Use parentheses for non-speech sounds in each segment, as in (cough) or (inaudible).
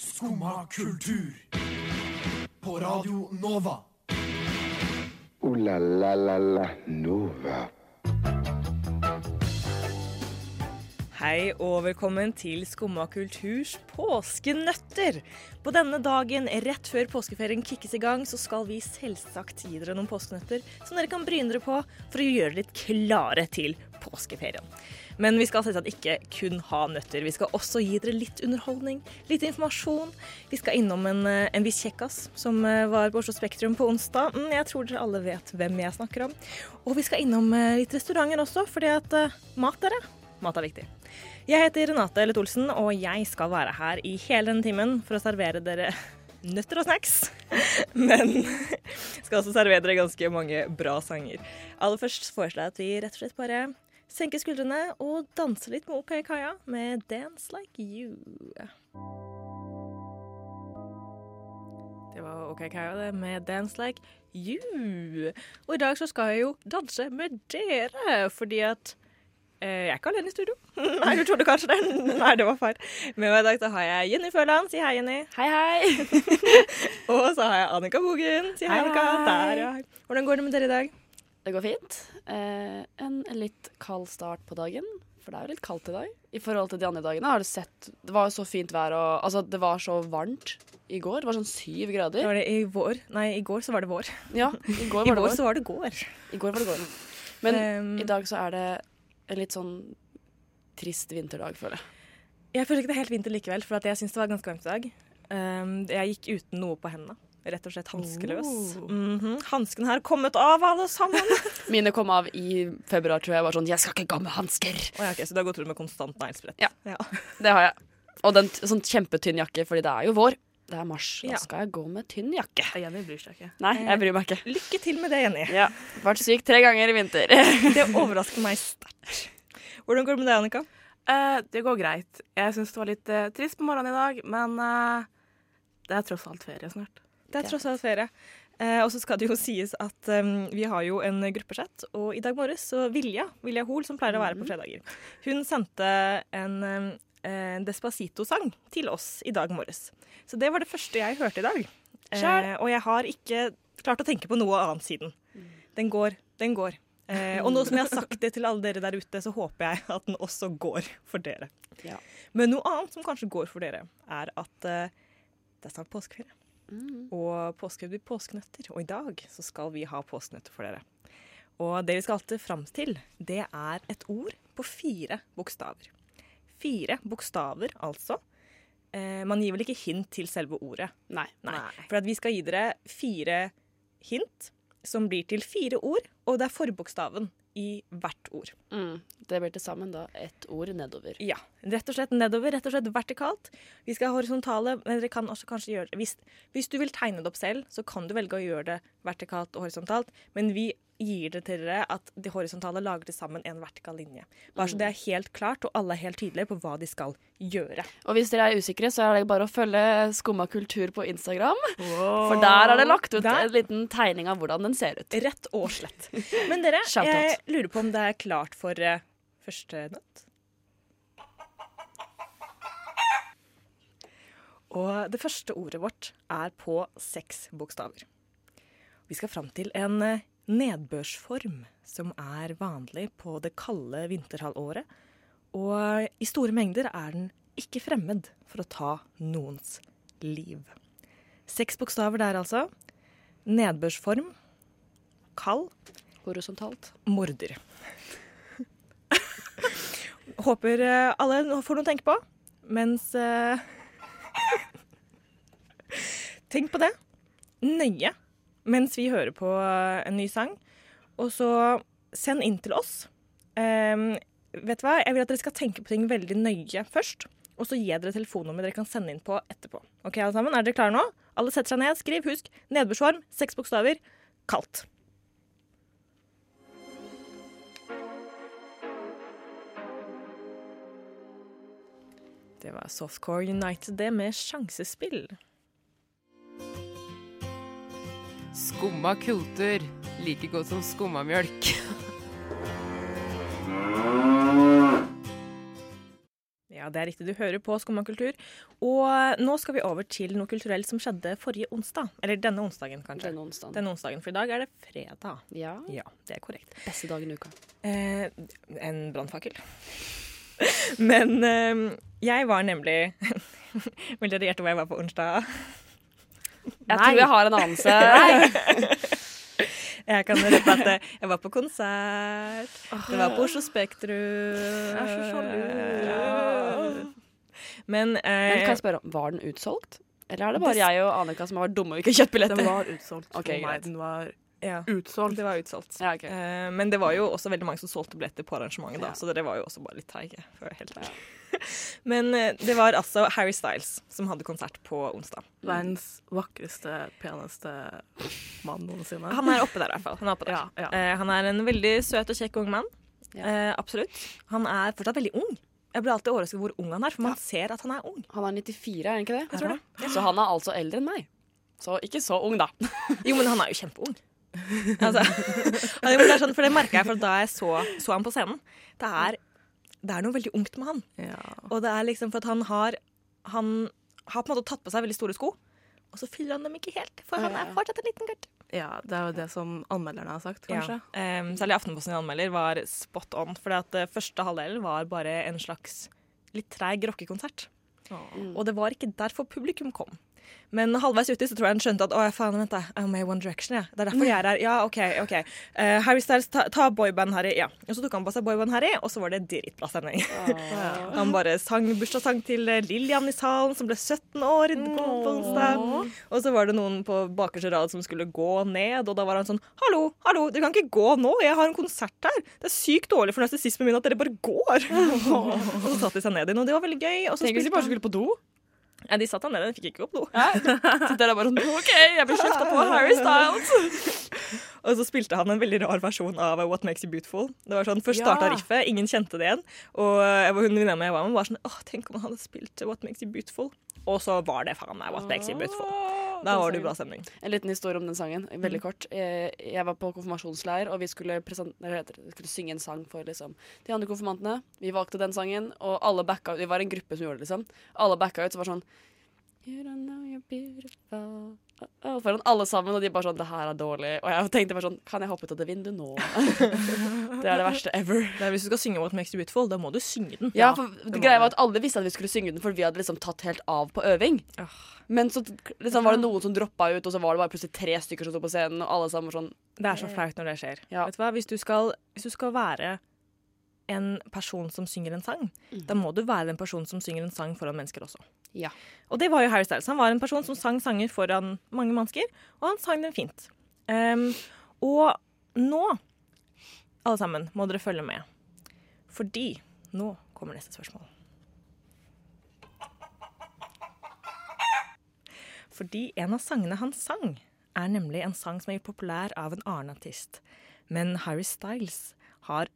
Skumma kultur. På Radio Nova. O-la-la-la-la Nova. Hei og velkommen til Skumma kulturs påskenøtter. På denne dagen rett før påskeferien kickes i gang, så skal vi selvsagt gi dere noen påskenøtter som dere kan bryne dere på for å gjøre dere litt klare til påskeferien. Men vi skal selvsagt ikke kun ha nøtter. Vi skal også gi dere litt underholdning, litt informasjon. Vi skal innom en, eh, en viss kjekkas som eh, var på Oslo Spektrum på onsdag. Mm, jeg tror dere alle vet hvem jeg snakker om. Og vi skal innom eh, litt restauranter også, fordi at mat, dere, mat er viktig. Jeg heter Renate Lett Olsen, og jeg skal være her i hele denne timen for å servere dere (laughs) nøtter og snacks. (laughs) Men skal også servere dere ganske mange bra sanger. Aller først foreslår jeg at vi rett og slett bare senker skuldrene og danse litt med OK Kaja med 'Dance Like You'. Det var OK Kaja det med 'Dance Like You'. Og i dag så skal jeg jo danse med dere, fordi at eh, jeg er ikke alene i studio. (laughs) Nei, du trodde kanskje det? (laughs) Nei, det var feil. Med meg i dag så har jeg Jenny Føland. Si hei, Jenny. Hei, hei. (laughs) Og så har jeg Annika Bogen. Si hei, Hei, Annika. Der, ja. Hvordan går det med dere i dag? Det går fint. Eh, en litt kald start på dagen, for det er jo litt kaldt i dag. I forhold til de andre dagene har du sett Det var jo så fint vær og Altså, det var så varmt i går. Det var sånn syv grader. Var det i vår? Nei, i går så var det vår. Ja, i går (laughs) I var det vår så var det går. I går var det går. Men Um, i dag så er det en litt sånn trist vinterdag, føler jeg. Jeg føler ikke det er helt vinter likevel, for at jeg syns det var ganske varmt i dag. Um, jeg gikk uten noe på hendene. Rett og slett hanskeløs. Oh. Mhm. Hansken har kommet av, alle sammen. (laughs) Mine kom av i februar, tror jeg. Var sånn 'Jeg skal ikke gå med hansker'. Oh, ja, okay, så du har gått rundt med konstant neglesprett? Ja. ja. (laughs) Det har jeg. Og den sånn kjempetynn jakke, fordi det er jo vår. Det er mars. Da Ja. skal jeg gå med tynn jakke. Jenny bryr seg ikke. Nei, jeg bryr meg ikke. Lykke til med det, Jenny. Ja, Vært syk tre ganger i vinter. (laughs) Det overrasker meg sterkt. Hvordan går det med deg, Annika? Uh, det går greit. Jeg syns det var litt uh, trist på morgenen i dag, men uh, det er tross alt ferie snart. Det er tross alt ferie. Eh, og så skal det jo (laughs) sies at um, vi har jo en gruppechat, og i dag morges så Vilja, Vilja Hoel, som pleier å være på fredager, hun sendte en um, eh, Despacito-sang til oss i dag morges. Så det var det første jeg hørte i dag. Eh, og jeg har ikke klart å tenke på noe annet siden. Den går, den går. Eh, og nå som jeg har sagt det til alle dere der ute, så håper jeg at den også går for dere. Ja. Men noe annet som kanskje går for dere, er at eh, det er snart påskeferie. Og påske blir påskenøtter. Og i dag så skal vi ha påskenøtter for dere. Og det vi skal alltid fram til, det er et ord på fire bokstaver. Fire bokstaver, altså. Eh, man gir vel ikke hint til selve ordet. Nei. Nei. For at vi skal gi dere fire hint som blir til fire ord, og det er forbokstaven i hvert ord. Mm. Det blir til sammen da ett ord nedover. Ja, rett og slett nedover, rett og slett vertikalt. Vi skal ha horisontale, men dere kan også kanskje gjøre det hvis, hvis du vil tegne det opp selv, så kan du velge å gjøre det vertikalt og horisontalt, men vi gir det til dere at de horisontale lager til sammen en vertikal linje. Bare så det er helt klart, og alle er helt tydelige på hva de skal gjøre. Og hvis dere er usikre, så er det bare å følge Skumma kultur på Instagram. For der er det lagt ut Der- en liten tegning av hvordan den ser ut. Rett og slett. Men dere, (laughs) jeg lurer på om det er klart for uh, første nøtt? Og det første ordet vårt er på seks bokstaver. Vi skal fram til en eh, nedbørsform som er vanlig på det kalde vinterhalvåret. Og i store mengder er den ikke fremmed for å ta noens liv. Seks bokstaver der, altså. Nedbørsform. Kald. Horisontalt. morder. (laughs) Håper eh, alle får noe å tenke på, mens eh, (laughs) Tenk på det nøye mens vi hører på eh, en ny sang. Og så send inn til oss. Um, vet du hva? Jeg vil at dere skal tenke på ting veldig nøye først. Og så gi dere telefonnummer dere kan sende inn på etterpå. Ok, alle sammen? Er dere klare nå? Alle setter seg ned. Skriv. Husk Nedbørsvarm. seks bokstaver, kaldt. Det var Softcore United, det med sjansespill. Skumma kultur. Like godt som skummamjølk. (laughs) Ja, det er riktig. Du hører på Skumma kultur. Og nå skal vi over til noe kulturelt som skjedde forrige onsdag. Eller denne onsdagen, kanskje. Denne onsdagen. Denne onsdagen, For i dag er det fredag. Ja. Ja, det er korrekt. Beste dagen i uka. Eh, en brannfakkel. (laughs) Men eh, jeg var nemlig Vil dere gjette hvor jeg var på onsdag? Jeg tror jeg har en anelse. (laughs) (laughs) Jeg kan røpe at jeg var på konsert. Det var på Oslo Spektrum. Jeg er så sjalu. Men, eh, Men kan jeg spørre, om, Var den utsolgt? Eller er det bare jeg og Annika som har vært dumme og ikke kjøpt billetter? Den var utsolgt okay, for meg. Den var ja, utsolgt. det var utsolgt. Ja, okay. Eh, men det var jo også veldig mange som solgte billetter på arrangementet, da, Ja. så dere var jo også bare litt treige. (laughs) Men eh, det var altså Harry Styles som hadde konsert på onsdag. Verdens vakreste, peneste mann noensinne. Han er oppe der i hvert fall. Han er, oppe der. Ja, ja. Eh, han er en veldig søt og kjekk ung mann. Eh, absolutt. Han er fortsatt veldig ung. Jeg blir alltid overrasket hvor ung han er, for man ser at han er ung. Han er 94, er han ikke det? Jeg tror det. Så han er altså eldre enn meg. Så ikke så ung, da. Jo, men han er jo kjempeung. Altså, (laughs) det sånn, for det merka jeg for da jeg så, så han på scenen. Det er, det er noe veldig ungt med han. Ja. Og det er liksom for at han har Han har på en måte tatt på seg veldig store sko, og så fyller han dem ikke helt, for han er fortsatt en liten gutt. ja, det er jo det som anmelderne har sagt, kanskje. Ja. Um, særlig Aftenposten anmelder var spot on, for det første halvdelen var bare en slags litt treig rockekonsert. Mm. Og det var ikke derfor publikum kom. Men halvveis uti så tror jeg han skjønte at å, faen, vent da, er med i One Direction. Ja. Det er derfor jeg er her. Ja, OK. ok. Uh, Harry Styles, ta, ta boyband Harry. Ja. Og så tok han på seg boyband Harry, og så var det dritbra stemning. (laughs) han bare sang bursdagssang til eh, Lillian i salen, som ble 17 år på onsdag. Og så var det noen på bakerste rad som skulle gå ned, og da var han sånn Hallo, hallo, dere kan ikke gå nå, jeg har en konsert her. Det er sykt dårlig for narsissismen min at dere bare går. (laughs) og så satte de seg ned igjen, og det var veldig gøy. Og så Tenk hvis de bare skulle på do. Ja, de satt han nede, de fikk ikke opp do. (laughs) Så dere bare sånn OK, jeg blir skjefta på Harry Styles. (laughs) Og så spilte han en veldig rar versjon av What Makes You Beautiful. Det var sånn, Først starta Ja. riffet, ingen kjente det igjen. Og jeg var- hun venninna mi var med, var sånn Åh, tenk om han hadde spilt What Makes You Beautiful. Og så var det faen meg What Makes You Beautiful. Da var det bra stemning. En liten historie om den sangen, veldig kort. Eh, Jeg var på konfirmasjonsleir, og vi skulle, skulle synge en sang for liksom, de andre konfirmantene. Vi valgte den sangen, og alle backa ut. Vi var en gruppe som gjorde det, liksom. Alle backa ut, så var det sånn You don't know you're beautiful Foran alle sammen, og de bare sånn Det her er dårlig. Og jeg tenkte bare sånn Kan jeg hoppe ut av det vinduet nå? (laughs) det er det verste ever. Det er, hvis du skal synge What Makes You Beautiful, da må du synge den. Ja, for det greia var at alle visste at vi skulle synge den, for vi hadde liksom tatt helt av på øving. Men så liksom, var det noen som droppa ut, og så var det bare plutselig tre stykker som sto på scenen, og alle sammen sånn Det er så flaut når det skjer. Ja. Vet du hva? Hvis du, skal, hvis du skal være en person som synger en sang, da må du være en person som synger en sang foran mennesker også. Ja. Og det var jo Harry Styles. Han var en person som sang sanger foran mange mennesker, og han sang den fint. Um, og nå, alle sammen, må dere følge med. Fordi nå kommer neste spørsmål. Fordi en av sangene han sang, er nemlig en sang som er gjort populær av en annen artist. Men Harry Styles har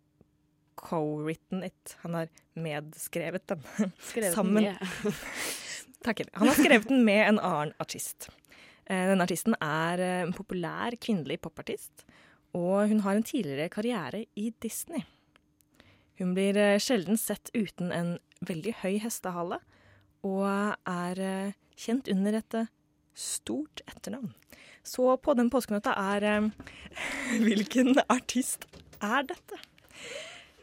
co-written it. Han har medskrevet den. Skrevet Sammen. Hilde. (laughs) Han har skrevet den med en annen artist. Eh, Denne artisten er eh, en populær kvinnelig popartist, og hun har en tidligere karriere i Disney. Hun blir eh, sjelden sett uten en veldig høy hestehale, og er kjent under et stort etternavn. Så på den påskenøtta er (laughs) Hvilken artist er dette?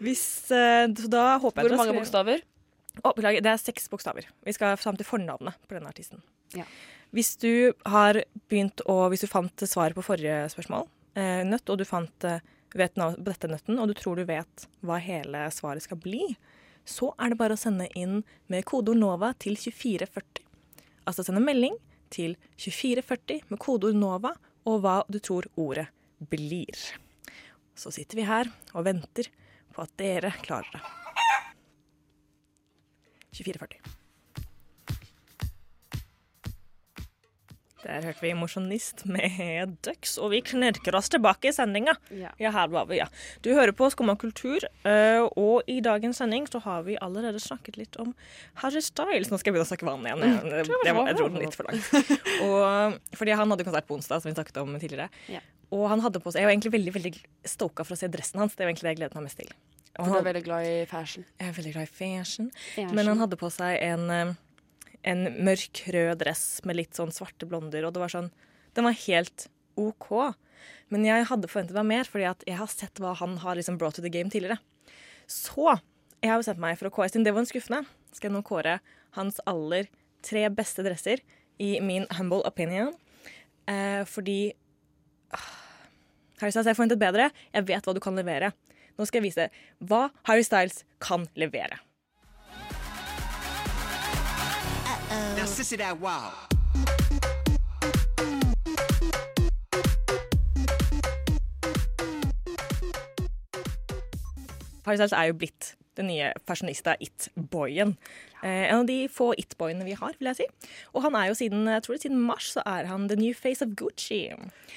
Hvis eh, da håper jeg Hvor mange bokstaver? Oh, beklager, det er seks bokstaver. Vi skal fram til fornavnet på denne artisten. Ja. Hvis du har begynt å Hvis du fant svaret på forrige spørsmål, eh, nøtt, og du fant eh, vet dette nøtten, og du tror du vet hva hele svaret skal bli, så er det bare å sende inn med kodeord NOVA til 2440. Altså sende melding til 2440 med kodeord NOVA og hva du tror ordet blir. Så sitter vi her og venter på at dere klarer det. 2440. Der hørte vi Mosjonist med Ducks, og vi knerker oss tilbake i sendinga. Ja. Ja, her var vi, ja. Du hører på Skumma kultur, eh, og i dagens sending så har vi allerede snakket litt om Harry Styles. Nå skal jeg begynne å snakke vann igjen. Jeg, (laughs) det var, jeg dro den litt for langt. Og, fordi han hadde konsert på onsdag, som vi snakket om tidligere. Ja. Og han hadde på seg, jeg var egentlig veldig veldig stoka for å se dressen hans. Det var egentlig det jeg gledet meg mest til. Og Du er veldig glad i fashion. jeg er veldig glad i fashion. Men han hadde på seg en, eh, en mørk rød dress med litt sånn svarte blonder, og det var sånn Den var helt OK. Men jeg hadde forventet meg mer, fordi at jeg har sett hva han har liksom brought to the game tidligere. Så jeg har bestemt meg for å kåre, siden det var en skuffende, skal jeg nå kåre hans aller tre beste dresser i min humble opinion. Eh, fordi ah, Harry Styles, jeg forventet bedre. Jeg vet hva du kan levere. Nå skal jeg vise hva Harry Styles kan levere. Uh -oh. wow. Harry Styles er jo blitt den nye fashionista It-boyen. Eh, en av de få It-boyene vi har, vil jeg si. Og han er jo siden, jeg tror det er siden mars så er han the new face of Gucci.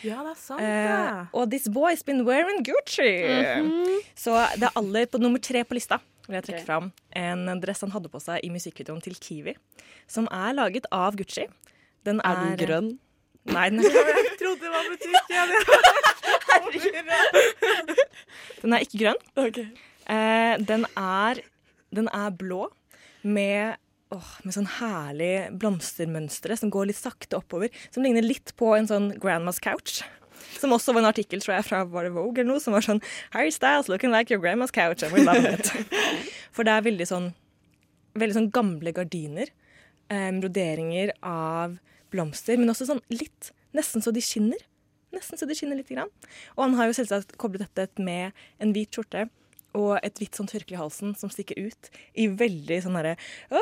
Ja, det er sant, Eh, det. og this boy's been wearing Gucci. Så det er aller på nummer tre på lista vil jeg trekke okay. fram en dress han hadde på seg i musikkvideoen til Kiwi, som er laget av Gucci. Den Er den grønn? Nei, den er, (laughs) Jeg trodde det var butikken. (laughs) den er ikke grønn. Eh, den, er, den er blå med, åh, med sånn herlig blomstermønstre som går litt sakte oppover. Som ligner litt på en sånn grandmas couch. Som også var en artikkel tror jeg, fra var det Vogue eller noe, som var sånn Harry Styles looking like your grandma's couch. And we love it. (laughs) For det er veldig sånn, veldig sånn gamle gardiner. Eh, broderinger av blomster, men også sånn litt Nesten så de skinner. Nesten så de skinner lite Grann. Og han har jo selvsagt koblet dette med en hvit skjorte og et hvitt sånn tørkle i halsen som stikker ut i veldig sånn herre! (laughs)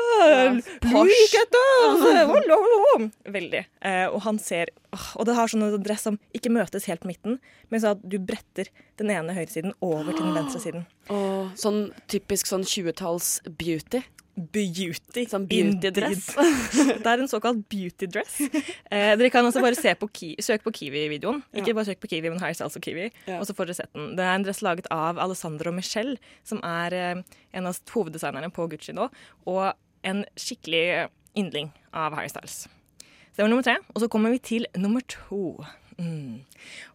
Veldig. Eh, og han ser Og det har sånn dress som ikke møtes helt på midten, men så at du bretter den ene høyresiden over til den venstre siden. Oh, sånn typisk sånn 20-talls beauty. Beauty. Sånn beauty-dress. (laughs) Det er en såkalt beauty dress. Eh, dere kan altså bare se på Ki søk på Kiwi-videoen. Ikke bare søk på Kiwi, men High og Kiwi. Ja. Og så får dere sett den. Det er en dress laget av Alessandro Michel, som er eh, en av hoveddesignerne på Gucci nå, og en skikkelig yndling av Harry Styles. Så det var nummer tre. Og så kommer vi til nummer to. Mm.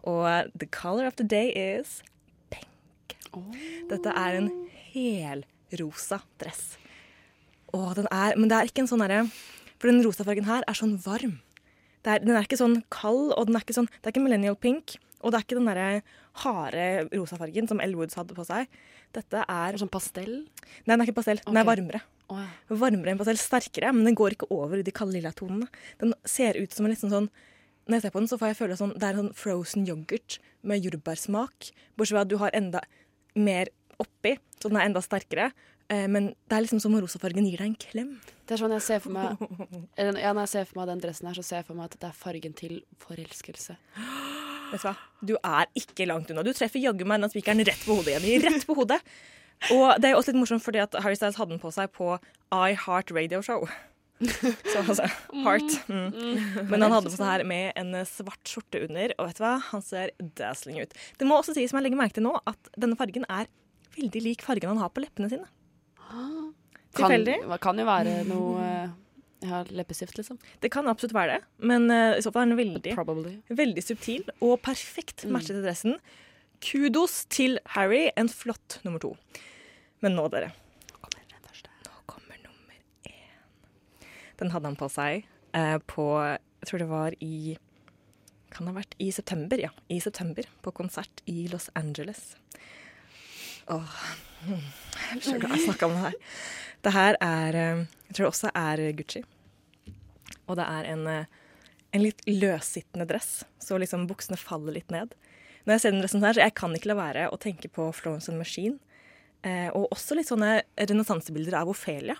Og the color of the day is pink. Dette er en helrosa dress. Åh, den er, men det er ikke en sånn derre For den rosa fargen her er sånn varm. Det er, den er ikke sånn kald, og den er ikke sånn Det er ikke millennial pink, og det er ikke den derre harde rosa fargen som Elle Woods hadde på seg. Dette er Sånn pastell. Nei, den er ikke pastell. Den er varmere. Oh, ja. Varmere enn pastell. Sterkere, men den går ikke over i de kalde lilla tonene. Den ser ut som en litt sånn sånn Når jeg ser på den, så får jeg føle sånn Det er en sånn frozen yoghurt med jordbærsmak. Bortsett fra at du har enda mer oppi, så den er enda sterkere. Eh, Men det er liksom som om rosafargen gir deg en klem. Det er sånn jeg ser for meg (laughs) Ja, når jeg ser for meg den dressen her, så ser jeg for meg at det er fargen til forelskelse. Vet du hva? Du er ikke langt unna. Du treffer jaggu meg den spikeren rett på hodet, Jenny. Rett på hodet. Og det er jo også litt morsomt fordi at Harry Styles hadde den på seg på I Heart Radio Show. Så altså Heart. Mm. Men han hadde på seg her med en svart skjorte under, og vet du hva? Han ser dazzling ut. Det må også sies, som jeg legger merke til nå, at denne fargen er veldig lik fargen han har på leppene sine. Kan, Tilfeldig? kan jo være noe eh, Ja, leppestift, liksom. Det kan absolutt være det, men uh, i så fall er den veldig Veldig subtil og perfekt matchet til dressen. Kudos til Harry. En flott nummer to. Men nå, dere. Nå kommer nummer én. Den hadde han på seg uh, på Jeg tror det var i Kan det ha vært i september, ja. I september, på konsert i Los Angeles. Åh, hmm, jeg blir så glad jeg snakka om det her. Det her er eh, Jeg tror det også er Gucci. Og det er en eh, en litt løssittende dress, så liksom buksene faller litt ned. Når jeg ser den dressen her, så jeg kan ikke la være å tenke på Florence and Machine. Eh, og også litt sånne renessansebilder av Ofelia,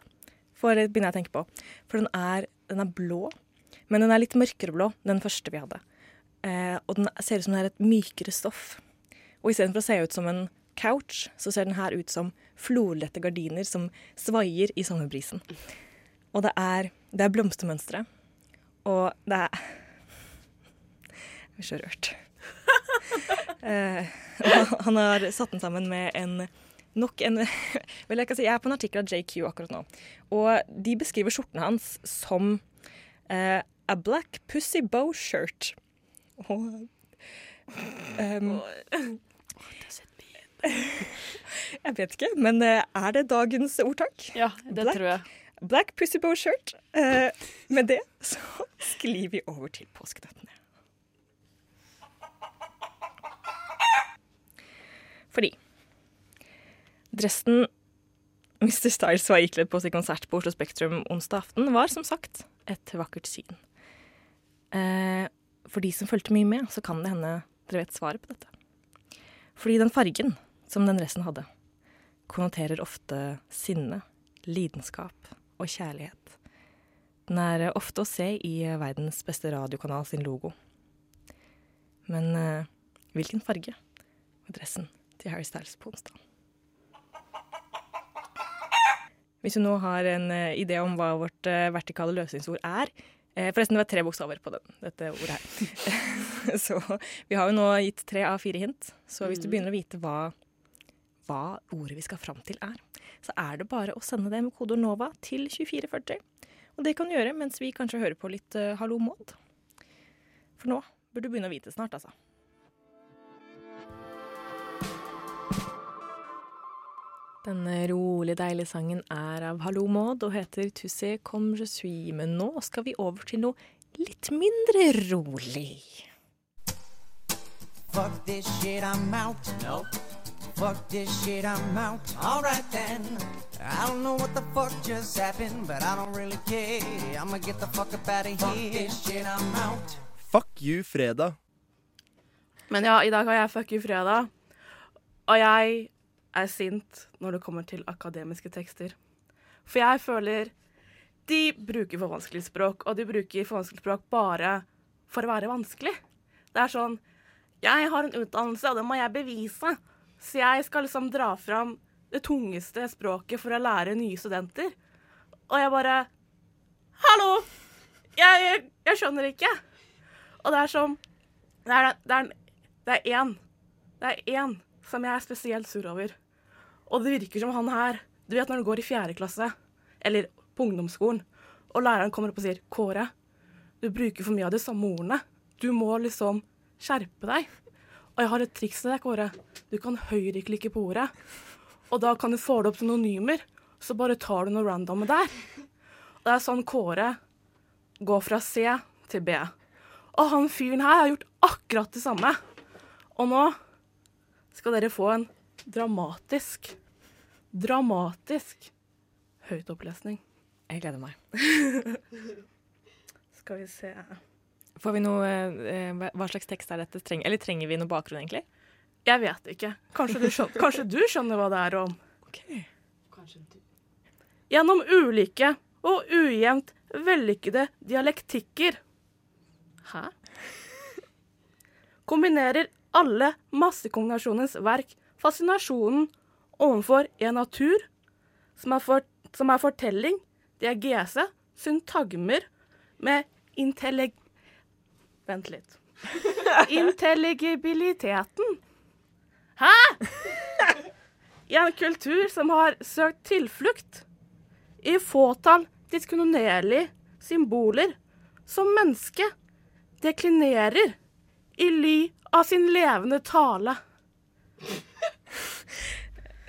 for det begynner jeg å tenke på. For den er, den er blå, men den er litt mørkere blå, den første vi hadde. Eh, og den ser ut som den er et mykere stoff. Og istedenfor å se ut som en couch, så ser den her ut som florlette gardiner som svaier i sommerbrisen. Og det er, det er blomstermønstre. Og det er Jeg blir så rørt. (laughs) Eh, han har satt den sammen med en nok en Vel, jeg kan si jeg er på en artikkel av JQ akkurat nå. Og de beskriver skjorten hans som eh, a black pussy bow shirt. Og (laughs) um, (laughs) Jeg vet ikke, men eh, er det dagens ordtak? Ja, det Black. tror jeg. Black Pussybow Shirt. Eh, med det så sklir vi over til påskenøttene. Fordi dressen Mr. Styles var ikledd på sin konsert på Oslo Spektrum onsdag aften, var som sagt et vakkert syn. Eh, for de som fulgte mye med, så kan det hende dere vet svaret på dette. Fordi den fargen som den dressen hadde, konnoterer ofte sinne, lidenskap og kjærlighet. Den er ofte å se i verdens beste radiokanal sin logo. Men eh, hvilken farge var dressen til Harry Styles på onsdag? Hvis du nå har en eh, idé om hva vårt eh, vertikale løsningsord er eh, Forresten, det var tre bokstaver på den, dette ordet her. (laughs) så vi har jo nå gitt tre av fire hint. Så hvis du begynner å vite hva, hva ordet vi skal fram til er, så er det bare å sende det med kodeord NOVA til 2440. Og det kan du gjøre mens vi kanskje hører på litt uh, Hallo Maud. For nå burde du begynne å vite snart, altså. Denne rolig deilige sangen er av Hallo Maud og heter Tu comme je suis. Men nå skal vi over til noe litt mindre rolig. Fuck this shit, I'm out. No. Fuck this shit, I'm out. Alright then. I don't know what the fuck just happened, but I don't really care. I'ma get the fuck up out of here. Fuck this shit, I'm out. Fuck you, fredag. Men ja, i dag har jeg Fuck you fredag. Og jeg er sint når det kommer til akademiske tekster. For jeg føler de bruker for vanskelig språk, og de bruker for vanskelig språk bare for å være vanskelig. Det er sånn Jeg har en utdannelse, og det må jeg bevise. Så jeg skal liksom dra fram det tungeste språket for å lære nye studenter. Og jeg bare Hallo! Jeg, jeg skjønner ikke. Og det er som det er én. Det er én som jeg er spesielt sur over. Og det virker som han her Du vet når du går i fjerde klasse, eller på ungdomsskolen, og læreren kommer opp og sier 'Kåre, du bruker for mye av de samme ordene. Du må liksom skjerpe deg'. Og jeg har et triks til deg, Kåre. Du kan høyreklikke på ordet. Og da kan du få det opp til synonymer. Så bare tar du noe random der. Og det er sånn Kåre går fra C til B. Og han fyren her har gjort akkurat det samme. Og nå skal dere få en dramatisk, dramatisk høytopplesning. Jeg gleder meg. (laughs) Skal vi se Får vi noe eh, hva- slags tekst er dette? Treng, eller trenger vi noe bakgrunn, egentlig? Jeg vet ikke. Kanskje du skjønner, (laughs) kanskje du skjønner hva det er om. Gjennom ulike og ujevnt vellykkede dialektikker Hæ? Kombinerer alle massekombinasjonens verk fascinasjonen overfor en natur som er, for, som er fortelling, diagese, syntagmer med intelleg... Vent litt. Intelligibiliteten. Hæ?! I en kultur som har søkt tilflukt i fåtall diskriminerlige symboler som menneske deklinerer i ly av sin levende tale.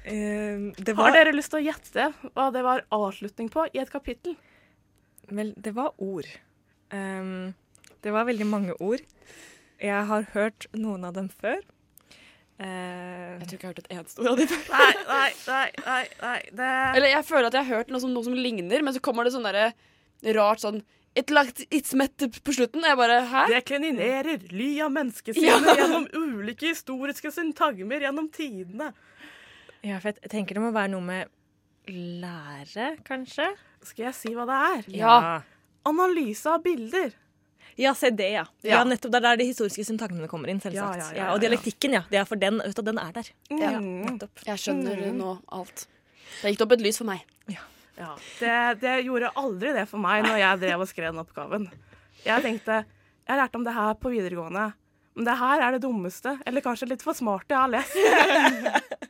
Uh, det Har dere lyst til å gjette hva det var avslutning på i et kapittel? Vel, det var ord. Ehm, det var veldig mange ord. Jeg har hørt noen av dem før. Uh, Jeg tror ikke jeg har hørt et eneste ord av dem før. Nei, nei, nei, nei, nei det Eller jeg føler at jeg har hørt noe som, noe som ligner, men så kommer det sånn derre rart sånn Et lagt it's met på slutten. Og jeg bare Hæ? Deklininerer ly av menneskesinnet Ja. (laughs) gjennom ulike historiske syntagmer gjennom tidene. ja, for jeg tenker det må være noe med lære, kanskje? Skal jeg si hva det er? Ja. Analyse av bilder. Ja, se det, ja. ja. Ja. nettopp. Det er der de historiske syntagmene kommer inn, selvsagt. Ja, Ja, ja, ja, ja, og dialektikken, ja. Det er for den, vet du, den er der. Ja. Mm. Nettopp. Jeg skjønner nå alt. Det gikk det opp et lys for meg. Ja, det, det gjorde aldri det for meg når jeg drev og skrev den oppgaven. Jeg tenkte Jeg lærte om det her på videregående, men det her er det dummeste, eller kanskje litt for smarte jeg har lest. (laughs)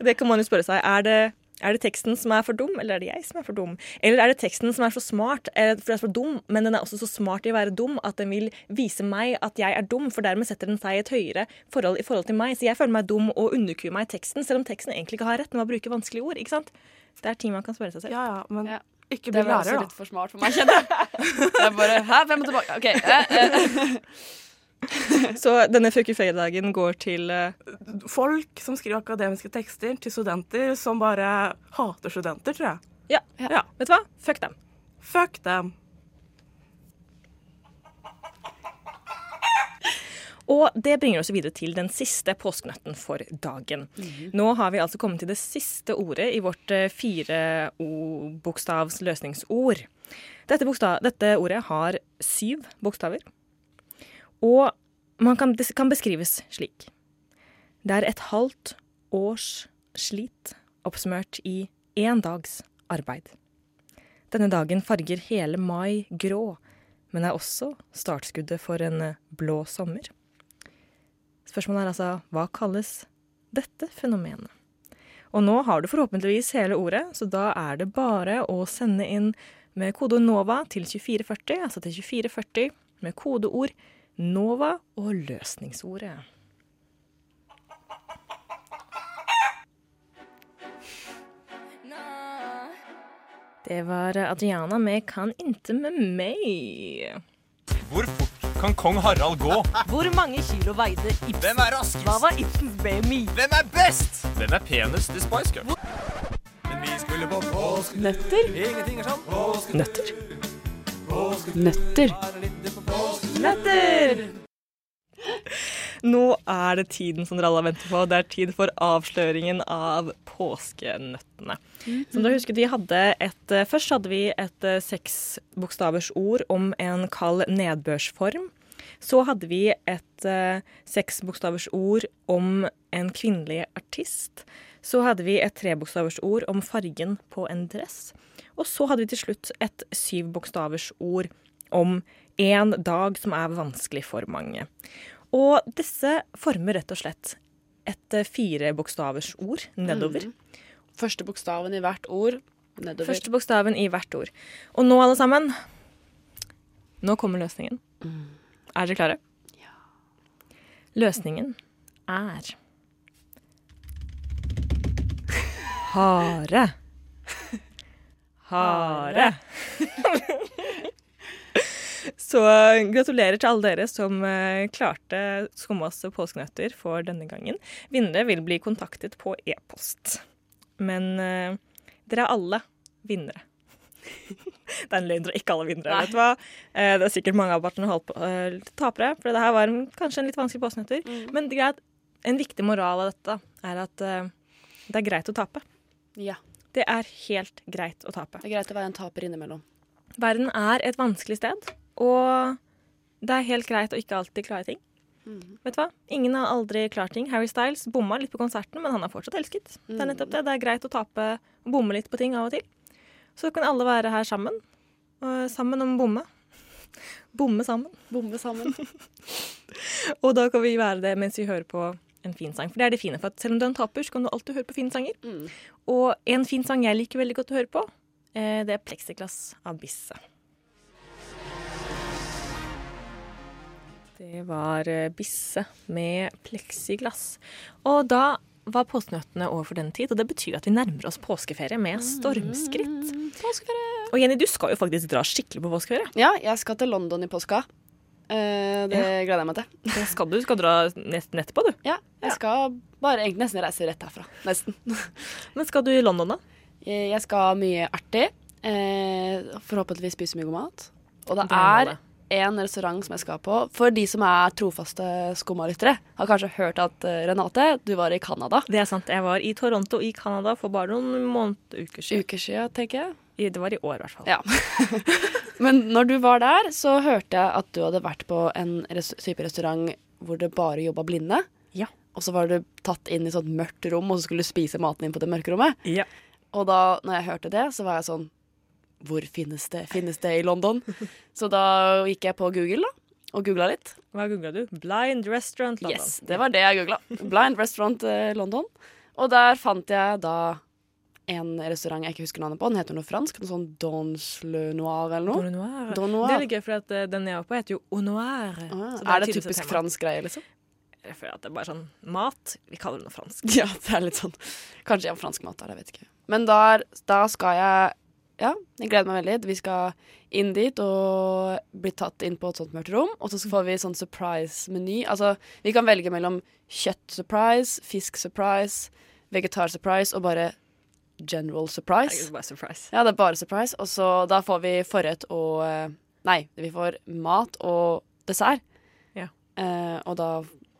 Det kan man jo spørre seg. Er det, Er det teksten som er for dum, eller er det jeg som er for dum? Eller er det teksten som er så smart, for den er for dum, men den er også så smart i å være dum at den vil vise meg at jeg er dum, for dermed setter den seg i et høyere forhold i forhold til meg. Så jeg føler meg dum og underkuer meg i teksten, selv om teksten egentlig ikke har rett med å bruke vanskelige ord. ikke sant? Det er ting man kan spørre seg selv. Ja, ja, men Ja. ikke Det bli var også litt for smart for meg, kjenner jeg. Jeg bare Hæ, hvem er tilbake? OK. Eh, eh. (laughs) (laughs) Så denne fredag-dagen går til eh, Folk som skriver akademiske tekster til studenter som bare hater studenter, tror jeg. ja. Ja. Vet du hva? Fuck dem. Fuck dem. Og det bringer oss videre til den siste påskenøtten for dagen. Nå har vi altså kommet til det siste ordet i vårt fire bokstavs løsningsord. Dette, bokstav, dette ordet har syv bokstaver. Og kan, det kan beskrives slik. Det er et halvt års slit oppsummert i én dags arbeid. Denne dagen farger hele mai grå, men er også startskuddet for en eh, blå sommer. Spørsmålet er altså hva kalles dette fenomenet? Og nå har du forhåpentligvis hele ordet, så da er det bare å sende inn med kode NOVA til 2440, altså til 2440 med kodeord NOVA og løsningsordet. Det var Adriana med 'Kan inte med meg'. Hvor fort kan kong Harald gå? Hvor mange kilo veide Ibsen? Hvem er raskest? Hva var Ibsens BMI? Hvem er best? Hvem er penest i Spice Cup? Men vi skulle på påske. Nøtter. Nøtter. Nøtter. Nøtter! Nå er det tiden som dere alle har ventet på. Det er tid for avsløringen av påskenøttene. Som dere husker, de hadde et, eh, Først hadde vi et eh, seksbokstavers ord om en kald nedbørsform. Så hadde vi et eh, seksbokstavers ord om en kvinnelig artist. Så hadde vi et trebokstavers ord om fargen på en dress. Og så hadde vi til slutt et syvbokstavers ord om en dag som er vanskelig for mange. Og disse former rett og slett et fire firebokstavers ord nedover. Første bokstaven i hvert ord nedover. Første bokstaven i hvert ord. Og nå, alle sammen Nå kommer løsningen. Er dere klare? Ja. Løsningen er Hare. (laughs) Hare. (laughs) Så eh, gratulerer til alle dere som eh, klarte Skummas påskenøtter for denne gangen. Vinnere vil bli kontaktet på e-post. Men uh, dere er alle vinnere. (laughs) det er en løgn, dere er ikke alle vinnere. Nei. vet du hva? Uh, det er sikkert mange av partene holdt på, uh, tapere, for det her var en, kanskje en litt vanskelig påskenøtter. Men det er greit, en viktig moral av dette er at det er greit å tape. Ja. Det er helt greit å tape. Det er greit å være en taper innimellom. Verden er et vanskelig sted, og det er helt greit å ikke alltid klare ting. Vet du hva? Ingen har aldri klart ting. Harry Styles bomma litt på konserten, men han er fortsatt elsket. Det er nettopp det. Det er greit å tape og bomme litt på ting av og til. Så kan alle være her sammen. Og sammen om å bomme. Bomme sammen. Bomme sammen. (laughs) Og da kan vi være det mens vi hører på en fin sang. For det er det fine. For selv om du er en taper, så kan du alltid høre på fine sanger. Mm. Og en fin sang jeg liker veldig godt å høre på, eh, det er 'Plexiglass' av Bisse. Det var eh, Bisse med pleksiglass. Og da var påskenøttene over for den tid, og det betyr at vi nærmer oss påskeferie med stormskritt. Påskeferie. Og Jenny, du skal jo faktisk dra skikkelig på påskeferie. Ja, jeg skal til London i påska. Eh, det gleder jeg meg til. Det skal du. Du skal dra nesten etterpå, du. Ja, jeg skal bare egentlig nesten reise rett herfra. Nesten. (laughs) Men skal du i London, da? Jeg skal mye artig. Eh, forhåpentligvis spise mye god mat. Og det Det er er. En restaurant som jeg skal på. For de som er trofaste skummalyttere, har kanskje hørt at eh, Renate, du var i Canada. Det er sant. Jeg var i Toronto i Canada for bare noen måneder, uker siden. Uker siden, tenker jeg. Det var i år, i hvert fall. Ja. (laughs) Men når du var der, så hørte jeg at du hadde vært på en type restaurant hvor det bare jobba blinde. Ja. Og så var du tatt inn i sånt mørkt rom, og så skulle du spise maten din på det mørke rommet. Ja. Og da når jeg hørte det, så var jeg sånn Hvor finnes det? Finnes det i London? så da gikk jeg på Google da, og googla litt. Hva googla du? Blind Restaurant London. Yes, det var det jeg googla. Blind Restaurant eh, London. Og der fant jeg da en restaurant jeg ikke husker navnet på. Den heter noe fransk. Noe sånn Dons Le Noir eller noe. Noir. Noir. Det er litt gøy, for at eh, den jeg var på, heter jo Au Noir. Ah, Så er det typisk tema. fransk greie, liksom? Jeg føler at det er bare sånn mat. Vi kaller det noe fransk. (laughs) Ja, det er litt sånn Kanskje jeg har fransk mat der, jeg vet ikke. Men der, da skal jeg Ja, jeg gleder meg veldig. Vi skal inn dit og bli tatt inn på et sånt mørkt rom. Og så får vi sånn surprise-meny. Altså, vi kan velge mellom kjøtt-surprise, fisk-surprise, vegetar-surprise og bare general surprise. Det er bare surprise. Ja, det er bare surprise. Og så da får vi forrett og eh, Nei, vi får mat og dessert. Ja. Eh, og da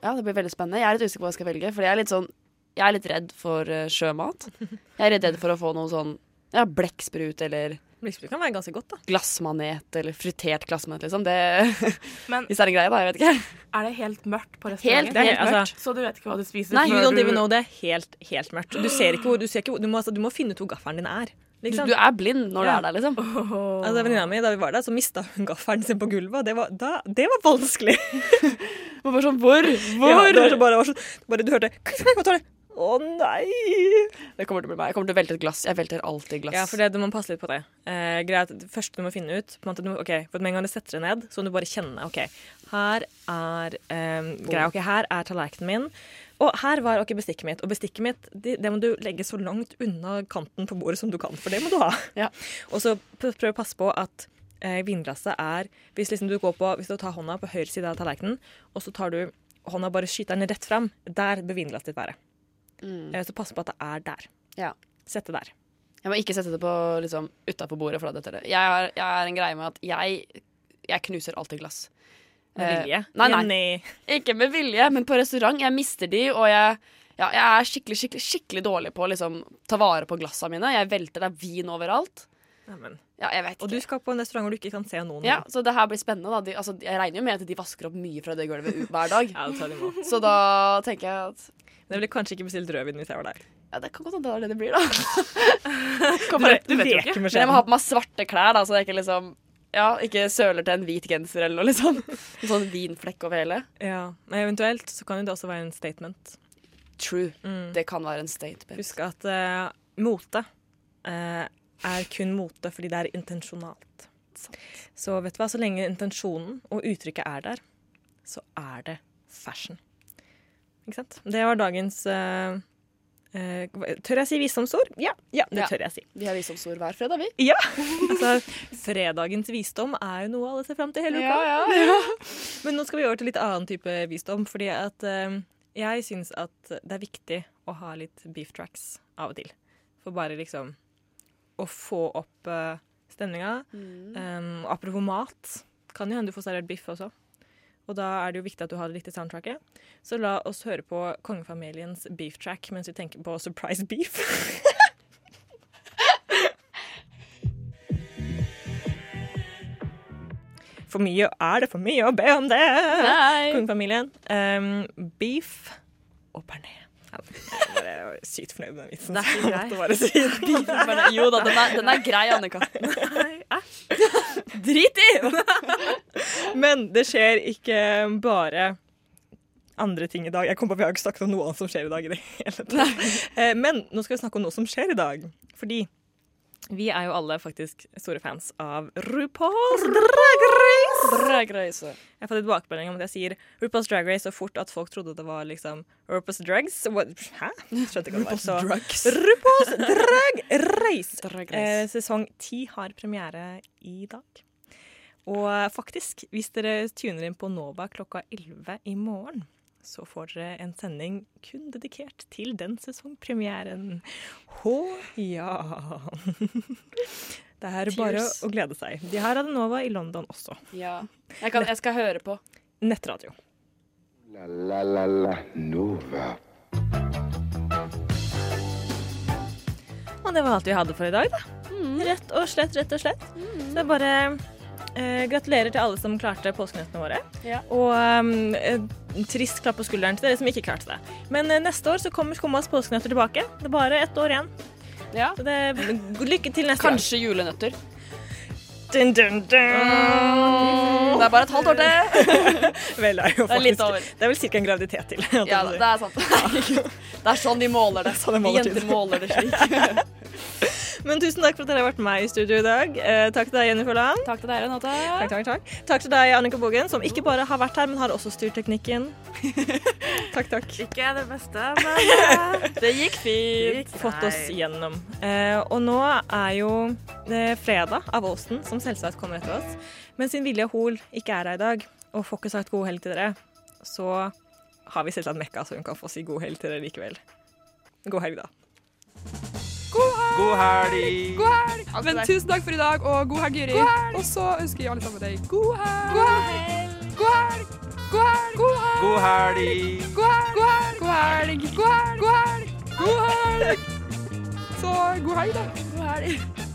Ja, det blir veldig spennende. Jeg er litt usikker på hva jeg skal velge, for jeg er litt sånn Jeg er litt redd for eh, sjømat. Jeg er litt redd for å få noe sånn ja, blekksprut eller Blekksprut kan være ganske godt, da. glassmanet eller fritert glassmanet, liksom. Det (laughs) (laughs) Men Hvis det er en greie, da. Jeg vet ikke. er det helt mørkt på Helt, restauranten? Det er helt mørkt. altså-. Så du vet ikke hva du spiser? Nei, you don't even know. Det helt, helt mørkt. Du hvor Du, ser ikke du, må, altså, du må finne ut hvor gaffelen din er. Liksom. du er blind når Ja. du er der, liksom. Altså, Venninna mi, da vi var der, så mista hun gaffelen sin på gulvet. Det var, da, det var vanskelig. (laughs) Og bare sånn, hvor? Hvor? Ja, det var så bare, det var så, bare, du hørte «Kan jeg det?» Å nei! Det kommer til å bli meg. Jeg kommer til å velte et glass. Jeg velter alltid glass. Ja, for det, du må passe litt på det. Eh, greit, det første du må finne ut på en måte, du må, ok, for Med en gang du setter det ned, så må du bare kjenne OK, her er eh, greia, ok, her er tallerkenen min. Og her var ok, bestikket mitt. Og bestikket mitt det, det må du legge så langt unna kanten på bordet som du kan, for det må du ha. Ja. Og så prøv prøv å passe på at eh, vinglasset er hvis, liksom du går på, hvis du tar hånda på høyre side av tallerkenen, og så tar du hånda bare skyter den rett fram, der bør vinglasset ditt være. Mm. Eh, så pass på at det er der. Ja. Sett det der. Jeg må ikke sette det på liksom, utafor bordet. For da detter det. Jeg har, jeg har en greie med at jeg, jeg knuser alltid glass. Med Eh, vilje. nei, nei. Jenny. Ikke med vilje, men på restaurant. Jeg mister de, og jeg, ja, jeg er skikkelig, skikkelig, skikkelig dårlig på å liksom, ta vare på glassene mine. Jeg velter, det vin overalt. Ja. Ja, jeg vet Og du skal på en restaurant hvor du ikke kan se noen. Ja, så det her blir spennende. Da. De, altså, jeg regner jo med at de vasker opp mye fra det gulvet hver dag. (laughs) Ja, det tar de. Så da tenker jeg at Det blir kanskje ikke bestilt rødvin hvis jeg var der. ja, det kan godt hende det er det det blir, da. (laughs) Du vet, du vet ikke. Men jeg må ha på meg svarte klær, da, så jeg ikke liksom ja, ikke søler til en hvit genser eller noe, liksom. En sånn vinflekk over hele. Ja, men Eventuelt så kan jo det også være en statement. True. Mm. Det kan være en statement. Husk at uh, mote eh, er kun mote fordi det er intensjonalt. Så vet du hva, så lenge intensjonen og uttrykket er der, så er det fashion. Ikke sant? Det var dagens uh, uh, Tør jeg si visdomsord? Ja, ja det Ja. tør jeg si. Vi har visdomsord hver fredag, vi. Ja! Altså, fredagens visdom er jo noe alle ser fram til hele uka. Ja, ja, Men nå skal vi over til litt annen type visdom, fordi at uh, jeg syns at det er viktig å ha litt beef tracks av og til. For bare liksom å få opp uh, stemninga. Um, apropos mat, kan jo hende du får servert biff også. Og da er det jo viktig at du har det riktige soundtracket. Så la oss høre på kongefamiliens beef track mens vi tenker på surprise beef. (laughs) For mye er det for mye å be om det. Kongefamilien. Um, beef og bearnés. Ja, Jeg er sykt fornøyd med den vitsen. Det er ikke grei. bare si (laughs) det. (laughs) Jo da, den er, den er grei, Annika. (laughs) Drit i! Men det skjer ikke bare andre ting i dag. Jeg kom på at Vi har ikke snakket om noe annet som skjer i dag. i det hele tatt. Eh, Men nå skal vi snakke om noe som skjer i dag. Fordi vi er jo alle faktisk store fans av RuPaul's Drag Race. Drag race. Jeg har fått tilbakemelding om at jeg sier RuPaul's Drag Race så fort at folk trodde det var liksom RuPaul's Drugs. What? Hæ? Skjønte ikke hva det var. Så drugs. RuPaul's Drag (laughs) Race. Drag Eh, race. sesong ti har premiere i dag. Og eh, faktisk, hvis dere tuner inn på Nova klokka 11 i morgen, så får dere en sending kun dedikert til den sesongpremieren. Hå ja. Det er bare Tears. å glede seg. De har Adenova i London også. Ja. Jeg, kan, jeg skal høre på. Nettradio. La la la la Nova. Og det var alt vi hadde for i dag, da. Rett og slett, rett og slett. Så er bare eh, gratulerer til alle som klarte påskenøttene våre. Ja. Og um, trist klapp på skulderen til dere som ikke klarte det. Men eh, neste år så kommer Skummas påskenøtter tilbake. Det er bare ett år igjen. Ja. Så det, lykke til neste Kanskje julenøtter. gang. Dun, dun, dun. Det er bare et halvt år til. (laughs) Vel, det er jo Det er litt over. Det er vel ca. en graviditet til. Ja, det er sant. (laughs) Det er sånn de måler det. Sånn de måler Jenter måler det slik. (laughs) Men tusen takk for at dere har vært med i studio i dag. Eh, takk til deg, Jenny Forland. Takk til deg, Renate. Takk, takk, takk. takk til deg, Annika Bogen, som ikke bare har vært her, men har også styrt teknikken. (laughs) takk, takk. Ikke det beste, men eh, (laughs) Det gikk fint. Fått oss gjennom. Eh, og nå er jo det fredag av Åsen, som selvsagt kommer etter oss. Men siden Vilja Hoel ikke er her i dag, og får ikke sagt god helg til dere, så har vi selvsagt Mekka, så hun kan få si god helg til dere likevel. God helg, da. God helg! God helg! Men tusen takk for i dag, og god helg, Juri. Og så ønsker jeg alle sammen deg god helg. God helg! God helg! God helg! God helg! God helg! God helg! God helg! God helg! God helg! God helg! Så god helg, da. God helg.